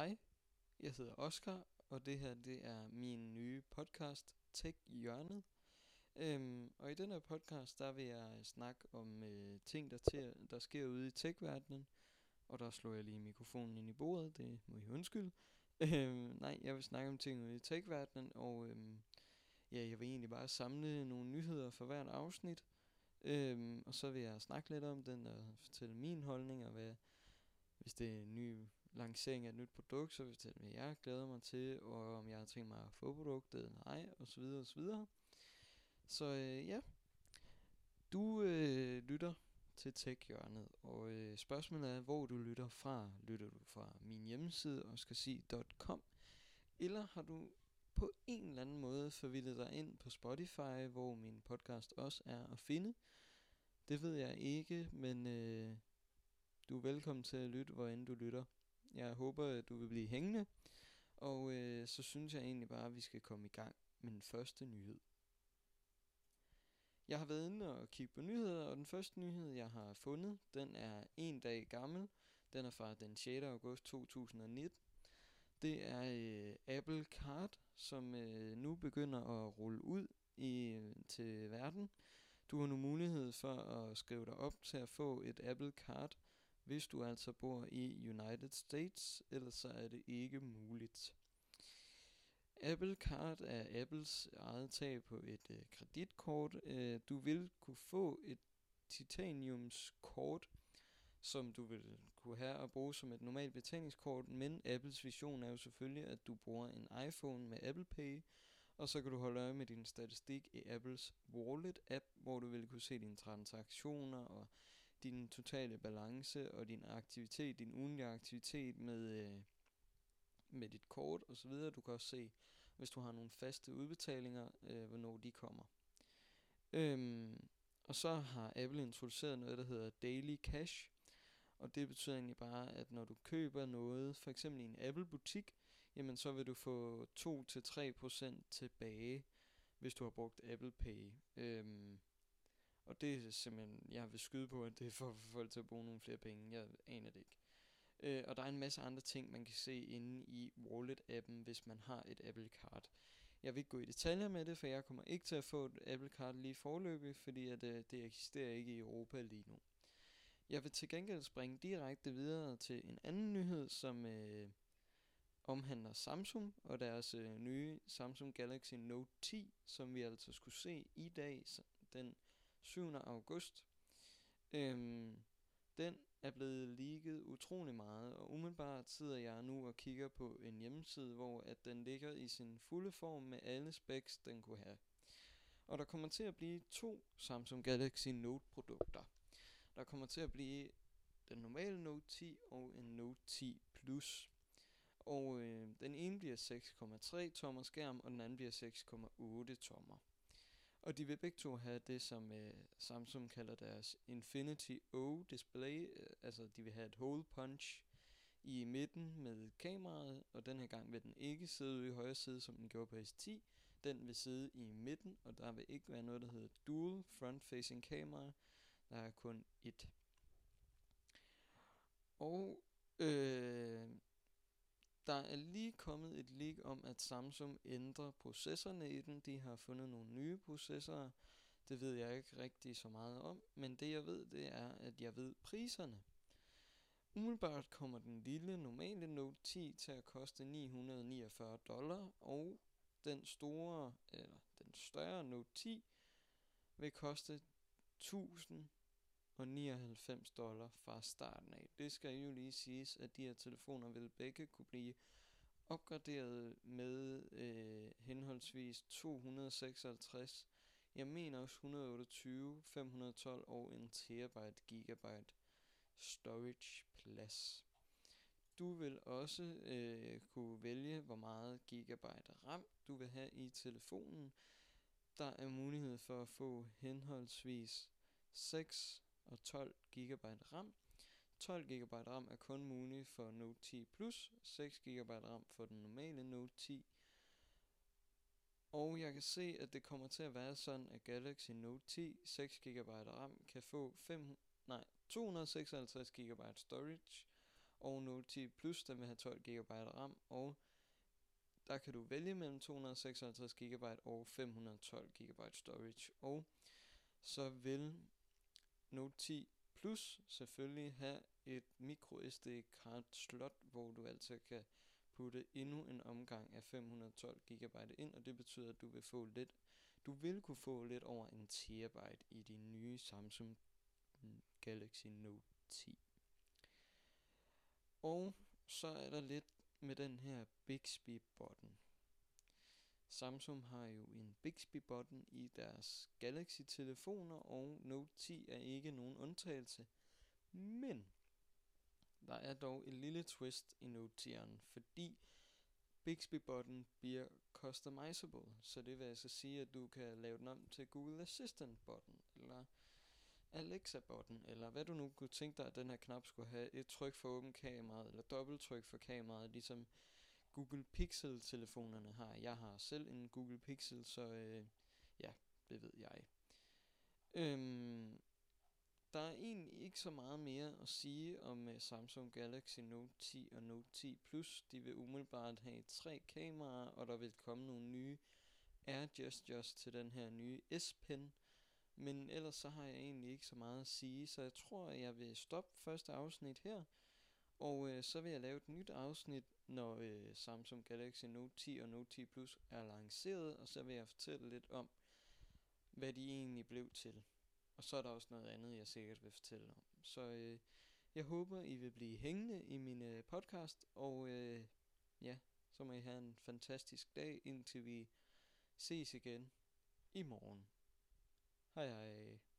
Hej, jeg hedder Oscar, og det her det er min nye podcast, Tech Hjørnet. Øhm, og i den her podcast, der vil jeg snakke om øh, ting, der, til, der sker ude i tech-verdenen. Og der slår jeg lige mikrofonen ind i bordet, det må I undskylde. Øhm, nej, jeg vil snakke om ting ude i tech-verdenen, og øhm, ja, jeg vil egentlig bare samle nogle nyheder for hvert afsnit. Øhm, og så vil jeg snakke lidt om den og fortælle min holdning, og hvad, hvis det er en ny lancering af et nyt produkt, så vil jeg fortælle, hvad jeg glæder mig til, og om jeg har tænkt mig at få produktet eller ej, og så videre, og så videre. Så øh, ja, du øh, lytter til Tech-hjørnet, og øh, spørgsmålet er, hvor du lytter fra. Lytter du fra min hjemmeside, oskarsi.com, eller har du på en eller anden måde forvildet dig ind på Spotify, hvor min podcast også er at finde. Det ved jeg ikke, men øh, du er velkommen til at lytte, hvor end du lytter. Jeg håber, at du vil blive hængende, og øh, så synes jeg egentlig bare, at vi skal komme i gang med den første nyhed. Jeg har været inde og kigge på nyheder, og den første nyhed, jeg har fundet, den er en dag gammel. Den er fra den 6. august 2019. Det er øh, Apple Card, som øh, nu begynder at rulle ud i, øh, til verden. Du har nu mulighed for at skrive dig op til at få et Apple Card, hvis du altså bor i United States, ellers så er det ikke muligt. Apple Card er Apples eget tag på et øh, kreditkort. Øh, du vil kunne få et titaniumskort, som du vil kunne have og bruge som et normalt betalingskort, men Apples vision er jo selvfølgelig, at du bruger en iPhone med Apple Pay, og så kan du holde øje med din statistik i Apples Wallet-app, hvor du vil kunne se dine transaktioner og din totale balance og din aktivitet, din ugenlige aktivitet med, øh, med dit kort og så videre. Du kan også se, hvis du har nogle faste udbetalinger, øh, hvornår de kommer. Øhm, og så har Apple introduceret noget, der hedder Daily Cash, og det betyder egentlig bare, at når du køber noget, for eksempel i en Apple-butik, jamen så vil du få 2-3% tilbage, hvis du har brugt Apple Pay. Øhm, og det er simpelthen, jeg vil skyde på, at det er for at få folk til at bruge nogle flere penge. Jeg aner det ikke. Øh, og der er en masse andre ting, man kan se inde i Wallet-appen, hvis man har et Apple Card. Jeg vil ikke gå i detaljer med det, for jeg kommer ikke til at få et Apple Card lige forløbig, fordi at, øh, det eksisterer ikke i Europa lige nu. Jeg vil til gengæld springe direkte videre til en anden nyhed, som øh, omhandler Samsung og deres øh, nye Samsung Galaxy Note 10, som vi altså skulle se i dag, den 7. august. Øhm, den er blevet ligget utrolig meget, og umiddelbart sidder jeg nu og kigger på en hjemmeside, hvor at den ligger i sin fulde form med alle specs, den kunne have. Og der kommer til at blive to Samsung Galaxy Note produkter. Der kommer til at blive den normale Note 10 og en Note 10 Plus. Og øh, den ene bliver 6,3 tommer skærm, og den anden bliver 6,8 tommer. Og de vil begge to have det, som øh, Samsung kalder deres Infinity O display. Øh, altså, de vil have et hole punch i midten med kameraet, og den her gang vil den ikke sidde i højre side, som den gjorde på S10. Den vil sidde i midten, og der vil ikke være noget, der hedder dual front-facing kamera. Der er kun et. Og øh, der er lige kommet et leak om, at Samsung ændrer processorerne i den. De har fundet nogle nye processorer. Det ved jeg ikke rigtig så meget om, men det jeg ved, det er, at jeg ved priserne. Umiddelbart kommer den lille normale Note 10 til at koste 949 dollar, og den store, eller den større Note 10 vil koste 1000 og 99 dollar fra starten af. Det skal jo lige siges, at de her telefoner vil begge kunne blive opgraderet med øh, henholdsvis 256, jeg mener også 128, 512 og en terabyte gigabyte storage plads. Du vil også øh, kunne vælge, hvor meget gigabyte RAM du vil have i telefonen. Der er mulighed for at få henholdsvis 6 og 12 GB RAM. 12 GB RAM er kun mulig for Note 10 Plus, 6 GB RAM for den normale Note 10. Og jeg kan se, at det kommer til at være sådan, at Galaxy Note 10 6 GB RAM kan få 5, nej, 256 GB storage Og Note 10 Plus, den vil have 12 GB RAM, og der kan du vælge mellem 256 GB og 512 GB storage. Og så vil Note 10 Plus selvfølgelig have et micro SD card slot, hvor du altså kan putte endnu en omgang af 512 GB ind, og det betyder, at du vil få lidt du vil kunne få lidt over en terabyte i din nye Samsung Galaxy Note 10. Og så er der lidt med den her Bixby button. Samsung har jo en Bixby button i deres Galaxy telefoner, og Note 10 er ikke nogen undtagelse. Men der er dog et lille twist i Note 10'eren, fordi Bixby button bliver customizable, så det vil altså sige, at du kan lave den om til Google Assistant button, eller Alexa button, eller hvad du nu kunne tænke dig, at den her knap skulle have et tryk for åben kameraet, eller dobbelttryk for kameraet, ligesom Google Pixel telefonerne har. Jeg har selv en Google Pixel, så øh, ja, det ved jeg. Øhm, der er egentlig ikke så meget mere at sige om uh, Samsung Galaxy Note 10 og Note 10 Plus. De vil umiddelbart have tre kameraer, og der vil komme nogle nye Air Gestures til den her nye S-Pen. Men ellers så har jeg egentlig ikke så meget at sige, så jeg tror, at jeg vil stoppe første afsnit her. Og øh, så vil jeg lave et nyt afsnit, når øh, Samsung Galaxy Note 10 og Note 10 Plus er lanceret, og så vil jeg fortælle lidt om, hvad de egentlig blev til. Og så er der også noget andet, jeg sikkert vil fortælle om. Så øh, jeg håber, I vil blive hængende i min øh, podcast, og øh, ja, så må I have en fantastisk dag, indtil vi ses igen i morgen. Hej hej.